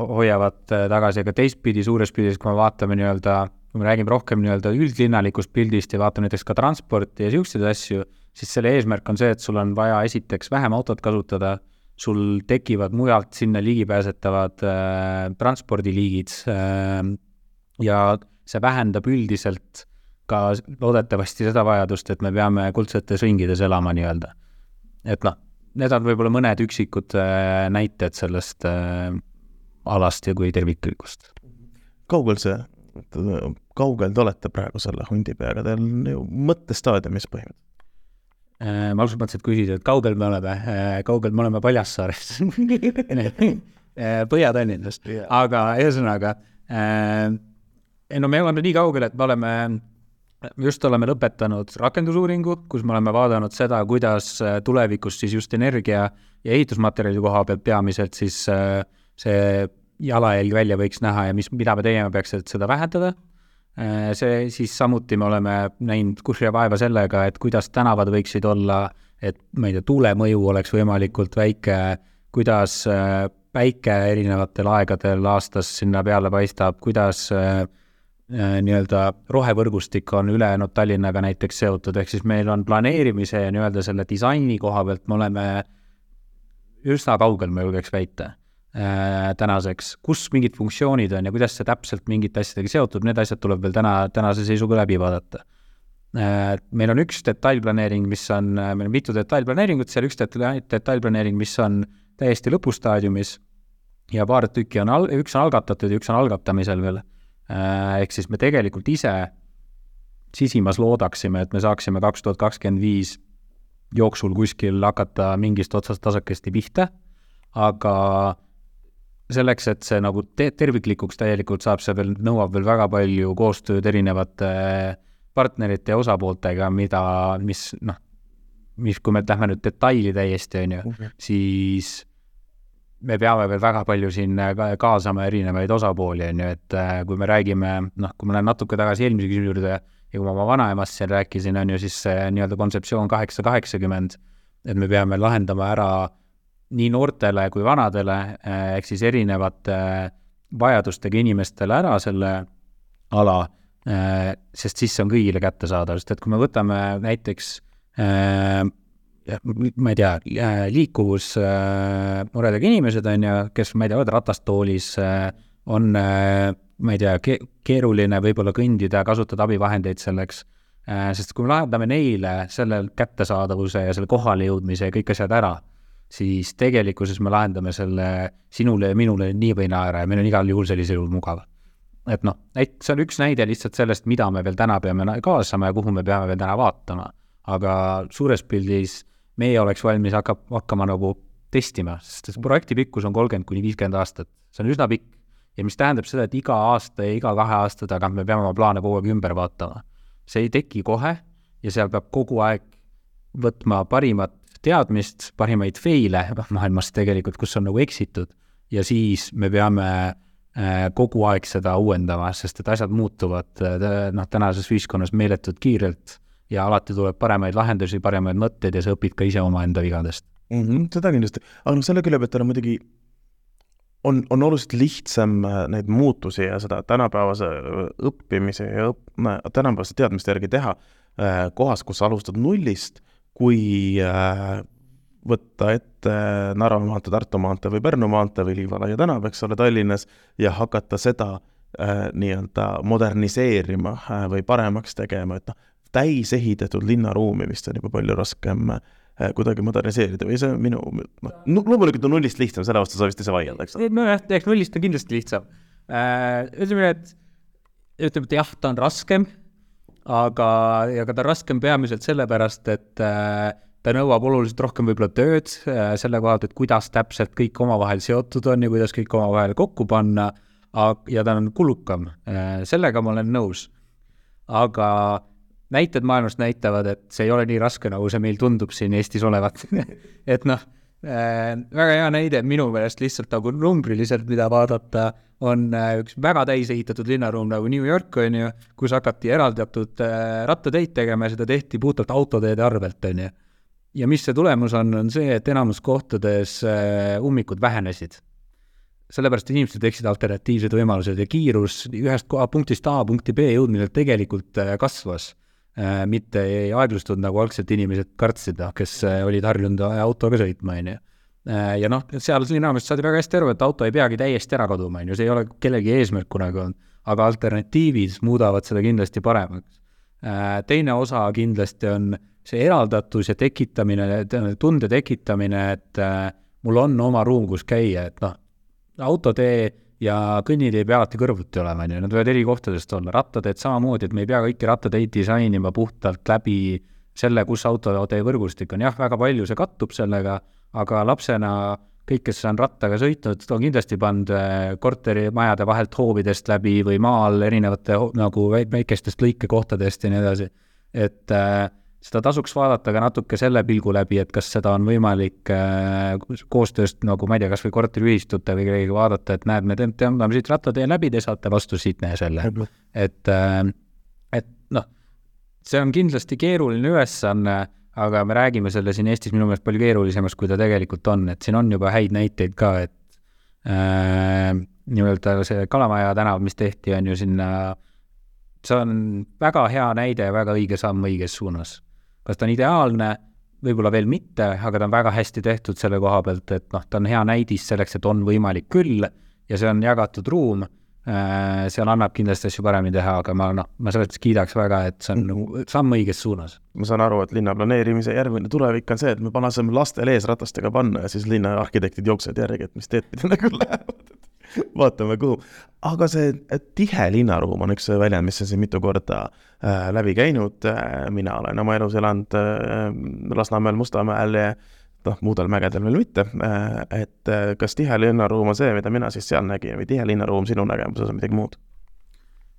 hoiavad äh, tagasi, aga teistpidi, suures pildis, kui me vaatame nii-öelda, kui me räägime rohkem nii-öelda üldlinnalikust pildist ja vaatame näiteks ka transporti ja niisuguseid asju, siis selle eesmärk on see, et sul on vaja esiteks vähem autot kasutada, sul tekivad mujalt sinna ligipääsetavad äh, transpordiliigid äh, ja see vähendab üldiselt ka loodetavasti seda vajadust, et me peame kuldsetes ringides elama nii-öelda. et noh, need on võib-olla mõned üksikud äh, näited sellest äh, alast ja kui terviklikust. kaugel see, kaugel te olete praegu selle hundipeaga, te olete ju mõttestaadiumis põhimõtteliselt? Äh, ma alguses mõtlesin, et küsida, et kaugel me oleme, kaugel me oleme Paljassaarest Põhja-Tallinnast yeah., aga ühesõnaga, no me oleme nii kaugel, et me oleme me just oleme lõpetanud rakendusuuringu, kus me oleme vaadanud seda, kuidas äh, tulevikus siis just energia ja ehitusmaterjali koha pealt peamiselt siis äh, see jalajälg välja võiks näha ja mis, mida me tegema peaks, et seda vähendada. Äh, see siis samuti me oleme näinud kurja vaeva sellega, et kuidas tänavad võiksid olla, et ma ei tea, tuule mõju oleks võimalikult väike, kuidas päike erinevatel aegadel aastas sinna peale paistab, kuidas äh, nii-öelda rohevõrgustik on ülejäänud Tallinnaga näiteks seotud, ehk siis meil on planeerimise ja nii-öelda selle disaini koha pealt me oleme üsna kaugel, ma julgeks väita äh, tänaseks, kus mingid funktsioonid on ja kuidas see täpselt mingite asjadega seotud, need asjad tuleb veel täna, tänase seisuga läbi vaadata äh,. meil on üks detailplaneering, mis on, meil on mitu detailplaneeringut seal, üks deta-, detailplaneering, mis on täiesti lõpustaadiumis ja paar tükki on al-, üks on algatatud ja üks on algatamisel veel äh,. Ehk siis me tegelikult ise sisimas loodaksime, et me saaksime kaks tuhat kakskümmend viis jooksul kuskil hakata mingist otsast tasakesti pihta, aga selleks, et see nagu te-, terviklikuks täielikult saab, see veel nõuab veel väga palju koostööd erinevate partnerite ja osapooltega, mida, mis noh, mis, kui me lähme nüüd detaili täiesti, on ju, siis me peame veel väga palju siin kaasama erinevaid osapooli, on ju, et äh, kui me räägime, noh, kui ma lähen natuke tagasi eelmise küsimuse juurde, ja kui ma oma vanaemast siin rääkisin, on ju, siis see nii-öelda kontseptsioon kaheksa kaheksakümmend, et me peame lahendama ära nii noortele kui vanadele, eh, ehk siis erinevate vajadustega inimestele ära selle ala, sest siis see on kõigile kättesaadav, sest et kui me võtame näiteks eh, ma ei tea, liikuvusmuredega inimesed, on ju, kes, ma ei tea, oled ratastoolis, on ma ei tea ke, keeruline võib-olla kõndida, kasutada abivahendeid selleks, äh, sest kui me lahendame neile selle kättesaadavuse ja selle kohale jõudmise ja kõik asjad ära, siis tegelikkuses me lahendame selle sinule ja minule nii või naa ära ja meil on igal juhul sellisel juhul mugav. et noh, näit-, see on üks näide lihtsalt sellest, mida me veel täna peame kaasama ja kuhu me peame veel täna vaatama. aga suures pildis meie oleks valmis hakkab, hakkama nagu testima, sest projekti pikkus on kolmkümmend kuni viiskümmend aastat, see on üsna pikk. Ja mis tähendab seda, et iga aasta ja iga kahe aasta tagant me peame oma plaane kogu aeg ümber vaatama. see ei teki kohe ja seal peab kogu aeg võtma parimat teadmist, parimaid feile maailmas tegelikult, kus on nagu eksitud, ja siis me peame äh, kogu aeg seda uuendama, sest et asjad muutuvad äh, noh, tänases ühiskonnas meeletult kiirelt ja alati tuleb paremaid lahendusi, paremaid mõtteid ja sa õpid ka ise omaenda vigadest mm. -hmm, seda kindlasti, aga noh, selle külje pealt on muidugi on, on oluliselt lihtsam äh, neid muutusi ja seda tänapäevase äh, õppimise ja õpp-, tänapäevaste teadmiste järgi teha äh, kohas, kus sa alustad nullist, kui võtta ette Narva maantee, Tartu maantee või Pärnu maantee või Liivalaia tänav, eks ole, Tallinnas, ja hakata seda äh, nii-öelda moderniseerima äh, või paremaks tegema, et noh, täisehitatud linnaruumi vist on juba palju raskem äh, kuidagi moderniseerida või see on minu, noh, loomulikult on nullist lihtsam, selle vastu sa vist ei saa vaielda, eks nojah, eks nullist on kindlasti lihtsam. Äh, ütleme, et ütleme, et jah, ta on raskem, aga, aga ta on raskem peamiselt sellepärast, et äh, ta nõuab oluliselt rohkem võib-olla tööd selle koha pealt, et kuidas täpselt kõik omavahel seotud on ja kuidas kõik omavahel kokku panna, ja ta on kulukam, sellega ma olen nõus. aga näited maailmast näitavad, et see ei ole nii raske, nagu see meil tundub siin Eestis olevat. Et noh äh,, väga hea näide minu meelest lihtsalt nagu numbriliselt, mida vaadata, on äh, üks väga täisehitatud linnaruum nagu New York, on ju, kus hakati eraldatud äh, rattateid tegema ja seda tehti puhtalt autoteede arvelt, on ju. ja mis see tulemus on, on see, et enamus kohtades äh, ummikud vähenesid. Sellepärast inimesed tekkisid alternatiivsed võimalused ja kiirus ühest koha punktist A punkti B jõudmisel tegelikult äh, kasvas mitte ei aeglustunud, nagu algselt inimesed kartsid, noh, kes äh, olid harjunud autoga sõitma, on ju. Äh, ja noh, seal linnameest saadi väga hästi aru, et auto ei peagi täiesti ära kaduma, on ju, see ei ole kellegi eesmärk kunagi olnud, aga alternatiivid muudavad seda kindlasti paremaks. Teine osa kindlasti on see eraldatus ja tekitamine, tunde tekitamine, et mul on oma ruum, kus käia, et noh, autotee ja kõnnitee ei pea alati kõrvuti olema, on ju, nad võivad eri kohtadest olla, rattateed samamoodi, et me ei pea kõiki rattateid disainima puhtalt läbi selle, kus autotee võrgustik on, jah, väga palju see kattub sellega, aga lapsena kõik, kes on rattaga sõitnud, on kindlasti pannud äh, korterimajade vahelt hoovidest läbi või maal erinevate nagu väikestest lõikekohtadest ja nii edasi. et äh, seda tasuks vaadata ka natuke selle pilgu läbi, et kas seda on võimalik äh, koostööst nagu ma ei tea, kas või korteriühistute või kellegagi vaadata, et näed, me tõmbame siit rattatee läbi, te saate vastu siit selle. et, äh, et noh, see on kindlasti keeruline ülesanne, aga me räägime selle siin Eestis minu meelest palju keerulisemast, kui ta tegelikult on, et siin on juba häid näiteid ka, et äh, nii-öelda see Kalamaja tänav, mis tehti, on ju sinna see on väga hea näide ja väga õige samm õiges suunas. Kas ta on ideaalne, võib-olla veel mitte, aga ta on väga hästi tehtud selle koha pealt, et noh, ta on hea näidis selleks, et on võimalik küll ja see on jagatud ruum. Äh, seal annab kindlasti asju paremini teha, aga ma noh, ma selles mõttes kiidaks väga, et see on nagu samm õiges suunas. ma saan aru, et linna planeerimise järgmine tulevik on see, et me paneme lastel eesratastega panna ja siis linna arhitektid jooksevad järgi, et mis teed pidi nagu lähevad, vaatame kuhu. aga see tihe linnaruum on üks väljend, mis on siin mitu korda äh, läbi käinud äh,, mina olen oma elus elanud äh, Lasnamäel, Mustamäel ja noh, muudel mägedel veel mitte, äh, et äh, kas tihe linnaruum on see, mida mina siis seal nägin või tihe linnaruum sinu nägemuses on midagi muud?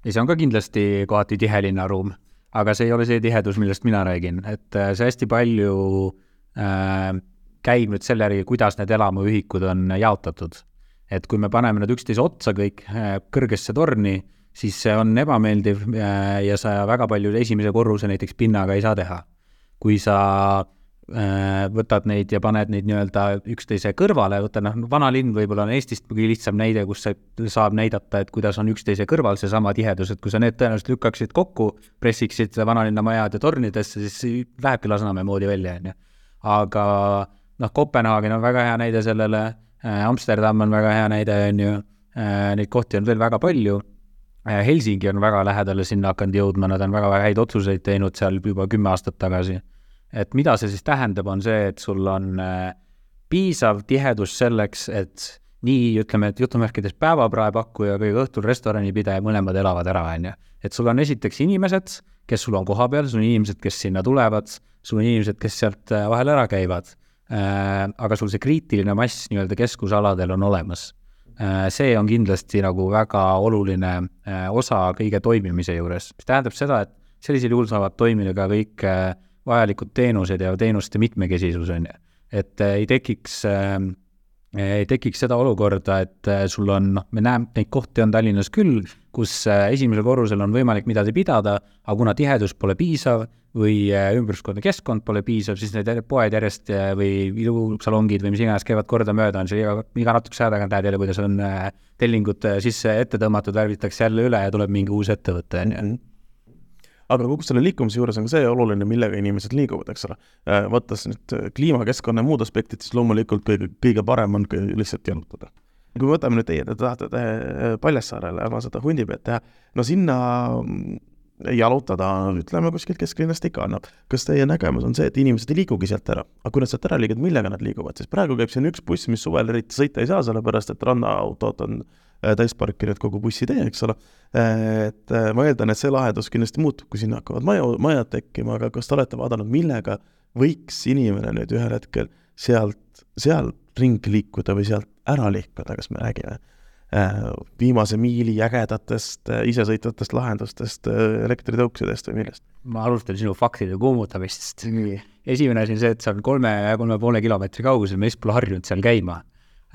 ei, see on ka kindlasti kohati tihe linnaruum, aga see ei ole see tihedus, millest mina räägin, et äh, see hästi palju äh, käib nüüd selle järgi, kuidas need elamuühikud on jaotatud. Et kui me paneme nad üksteise otsa kõik äh, kõrgesse torni, siis see on ebameeldiv äh, ja sa väga palju esimese korruse näiteks pinnaga ei saa teha. kui sa Äh, võtad neid ja paned neid nii-öelda üksteise kõrvale, võta noh, vanalinn võib-olla on Eestist kõige lihtsam näide, kus saab näidata, et kuidas on üksteise kõrval seesama tihedus, et kui sa need tõenäoliselt lükkaksid kokku, pressiksid vanalinna majade tornidesse, siis lähebki Lasnamäe moodi välja, on ju. aga noh, Kopenhaagen on väga hea näide sellele, Amsterdam on väga hea näide, on ju, äh, neid kohti on veel väga palju. Helsingi on väga lähedale sinna hakanud jõudma, nad on väga häid otsuseid teinud seal juba kümme aastat tagasi. Et mida see siis tähendab, on see, et sul on äh, piisav tihedus selleks, et nii ütleme, et jutumärkides päevapraepakkuja või õhtul restoranipidaja, mõlemad elavad ära, on ju. et sul on esiteks inimesed, kes sul on kohapeal, sul on inimesed, kes sinna tulevad, sul on inimesed, kes sealt äh, vahel ära käivad. äh,, aga sul see kriitiline mass nii-öelda keskusaladel on olemas äh,. see on kindlasti nagu väga oluline äh, osa kõige toimimise juures, mis tähendab seda, et sellisel juhul saavad toimida ka kõik äh, vajalikud teenused ja teenuste mitmekesisus, on ju. et äh, ei tekiks äh, ei tekiks seda olukorda, et äh, sul on, noh, me näeme, neid kohti on Tallinnas küll, kus esimesel korrusel on võimalik midagi pidada, aga kuna tihedus pole piisav või ümbruskonna keskkond pole piisav, siis need poed järjest või ilusalongid või mis iganes käivad kordamööda, on seal iga, iga natukese aja tagant näed jälle, kuidas on tellingud sisse ette tõmmatud, värvitakse jälle üle ja tuleb mingi uus ettevõte, on ju aga kogu selle liikumise juures on ka see oluline, millega inimesed liiguvad, eks ole. Äh, võttes nüüd äh, kliimakeskkonna ja muud aspektid, siis loomulikult kõige, kõige parem on lihtsalt jalutada. kui me võtame nüüd teie, te tahate äh, Paljassaarele oma seda hundipeed teha, no sinna jalutada, ütleme kuskilt kesklinnast ikka annab. kas teie nägemus on see, et inimesed ei liigugi sealt ära, aga kui nad sealt ära liiguvad, millega nad liiguvad, sest praegu käib siin üks buss, mis suvel eriti sõita ei saa, sellepärast et rannaautod on Äh, täisparkinud kogu bussitee, eks ole. et äh, ma eeldan, et see lahendus kindlasti muutub, kui sinna hakkavad maju, majad tekkima, aga kas te olete vaadanud, millega võiks inimene nüüd ühel hetkel sealt, sealt ringi liikuda või sealt ära liikuda, kas me räägime viimase miili ägedatest isesõitvatest lahendustest, elektritõuksidest või millest? ma alustan sinu faktide kuumutamist. esimene asi on see, et see on kolme, kolme poole kilomeetri kaugusel, me lihtsalt pole harjunud seal käima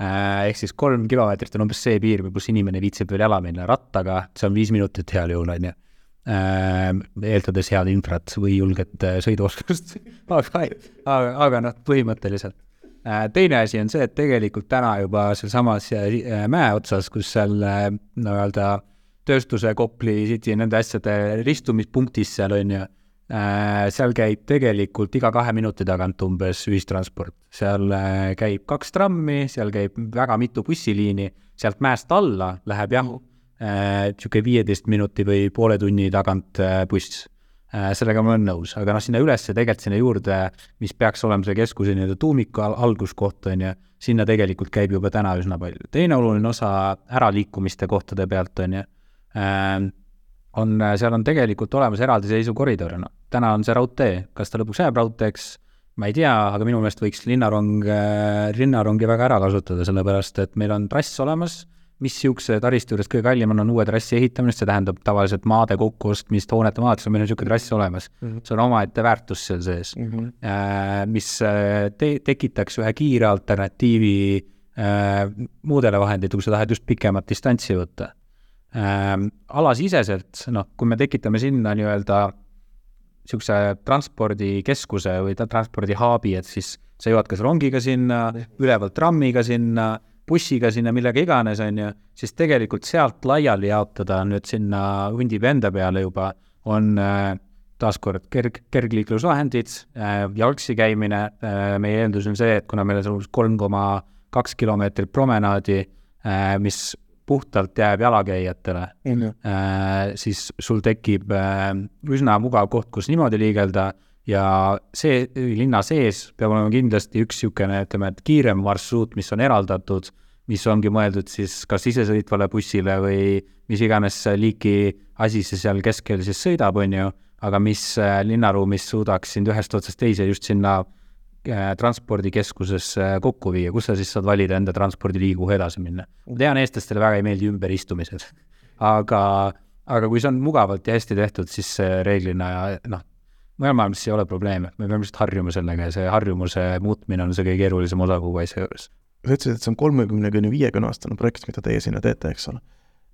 Äh, ehk siis kolm kilomeetrit on umbes see piir, kus inimene viitsib veel jala minna, rattaga see on viis minutit heal juhul, on ju. Äh, eeldades head infrat või julget äh, sõiduoskust aga, aga, aga noh, põhimõtteliselt. Teine asi on see, et tegelikult täna juba sealsamas mäe otsas, kus seal nii-öelda tööstuse, Kopli, City, nende asjade ristumispunktis seal on ju Äh, seal käib tegelikult iga kahe minuti tagant umbes ühistransport. seal äh, käib kaks trammi, seal käib väga mitu bussiliini, sealt mäest alla läheb jah, niisugune äh, viieteist minuti või poole tunni tagant buss. Sellega ma olen nõus, aga noh, sinna üles tegelikult sinna juurde, mis peaks olema see keskuse nii-öelda tuumiku alguskoht, on ju, sinna tegelikult käib juba täna üsna palju. teine oluline osa äraliikumiste kohtade pealt, on ju, on, seal on tegelikult olemas eraldiseisu koridor, noh täna on see raudtee, kas ta lõpuks jääb raudteeks, ma ei tea, aga minu meelest võiks linnarong, linnarongi väga ära kasutada, sellepärast et meil on trass olemas, mis niisuguse taristu juures kõige kallim on, on uue trassi ehitamine, see tähendab tavaliselt maade kokkuostmist, hoonete maadest, meil on niisugune trass olemas mm. -hmm. see on omaette väärtus seal sees mm, -hmm. mis äh, te-, tekitaks ühe kiire alternatiivi äh, muudele vahenditele, kui sa tahad just pikemat distantsi võtta äh,. alasiseselt, noh, kui me tekitame sinna nii-öelda niisuguse transpordikeskuse või transpordi hub'i, et siis sa jõuad kas rongiga sinna, ülevalt trammiga sinna, bussiga sinna millega iganes, on ju, siis tegelikult sealt laiali jaotada nüüd sinna hundipi enda peale juba on äh, taaskord kerg, kergliiklusvahendid äh,, jalgsi käimine äh,, meie eeldus on see, et kuna meil on umbes kolm koma kaks kilomeetrit promenaadi äh,, mis puhtalt jääb jalakäijatele mm, -hmm. siis sul tekib äh, üsna mugav koht, kus niimoodi liigelda ja see linna sees peab olema kindlasti üks niisugune, ütleme, et kiirem marsruut, mis on eraldatud, mis ongi mõeldud siis kas isesõitvale bussile või mis iganes liiki asi see seal keskel siis sõidab, on ju, aga mis äh, linnaruumis suudaks sind ühest otsast teise just sinna äh, transpordikeskusesse kokku viia, kus sa siis saad valida enda transpordiliigi, kuhu edasi minna. ma tean, eestlastele väga ei meeldi ümberistumised, aga, aga kui see on mugavalt ja hästi tehtud, siis reeglina noh, mujal maailmas ei ole probleeme, me peame lihtsalt harjuma sellega ja see harjumuse muutmine on see kõige keerulisem osa kogu asja juures. Sa ütlesid, et see on kolmekümne kuni viiekümne aastane projekt, mida teie sinna teete, eks ole.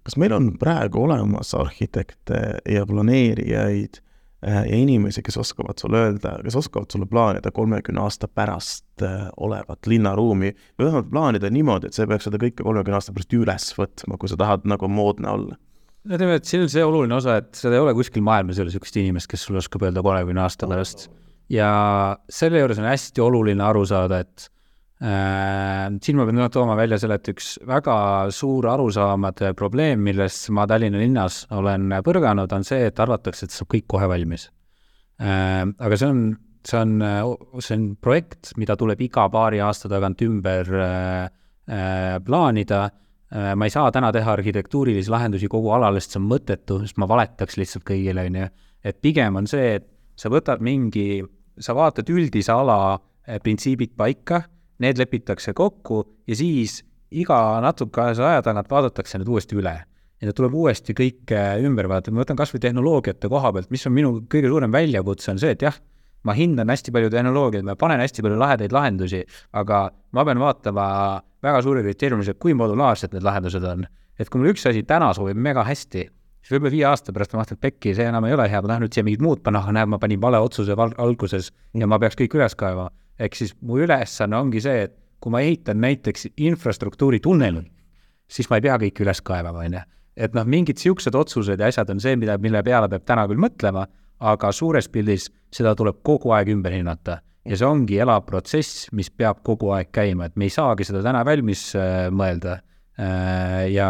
kas meil on praegu olemas arhitekte ja planeerijaid äh, ja inimesi, kes oskavad sulle öelda, kes oskavad sulle plaanida kolmekümne aasta pärast äh, olevat linnaruumi või vähemalt plaanida niimoodi, et sa ei peaks seda kõike kolmekümne aasta pärast üles võtma, kui sa tahad nagu moodne olla no teeme, et siin on see oluline osa, et seda ei ole kuskil maailmas ei ole niisugust inimest, kes sulle oskab öelda kolmekümne aasta pärast. ja selle juures on hästi oluline aru saada, et siin ma pean tooma välja selle, et üks väga suur arusaamade probleem, millest ma Tallinna linnas olen põrganud, on see, et arvatakse, et saab kõik kohe valmis äh,. aga see on, see on, see on projekt, mida tuleb iga paari aasta tagant ümber äh, äh, plaanida Äh, ma ei saa täna teha arhitektuurilisi lahendusi kogu alale, sest see on mõttetu, sest ma valetaks lihtsalt kõigile, on ju. et pigem on see, et sa võtad mingi, sa vaatad üldise ala äh, printsiibid paika, need lepitakse kokku ja siis iga natukese aja tagant vaadatakse need uuesti üle. ja tuleb uuesti kõik äh, ümber vaadata, ma võtan kas või tehnoloogiate koha pealt, mis on minu kõige suurem väljakutse, on see, et jah, ma hindan hästi palju tehnoloogiat, ma panen hästi palju lahedaid lahendusi, aga ma pean vaatama väga suure kriteeriumis, et kui modulaarsed need lahendused on. et kui mul üks asi täna sobib mega hästi, siis võib-olla viie aasta pärast ma vaatan, et pekki, see enam ei ole hea, ma tahan nüüd siia mingit muud panna, aga näed, ma panin vale otsuse alguses ja ma peaks kõik üles kaevama. Ehk siis mu ülesanne ongi see, et kui ma ehitan näiteks infrastruktuuri tunneli, siis ma ei pea kõike üles kaevama, on ju. et noh, mingid niisugused otsused ja asjad on see, mida, mille peale peab täna küll mõtlema, aga suures pildis seda tuleb kogu aeg ümber hinnata ja see ongi elav protsess, mis peab kogu aeg käima, et me ei saagi seda täna valmis äh, mõelda äh,. ja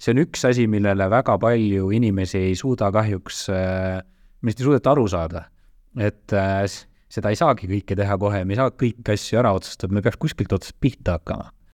see on üks asi, millele väga palju inimesi ei suuda kahjuks äh,, millest ei suudeta aru saada. et äh, seda ei saagi kõike teha kohe, me ei saa kõiki asju ära otsustada, me peaks kuskilt otsast pihta hakkama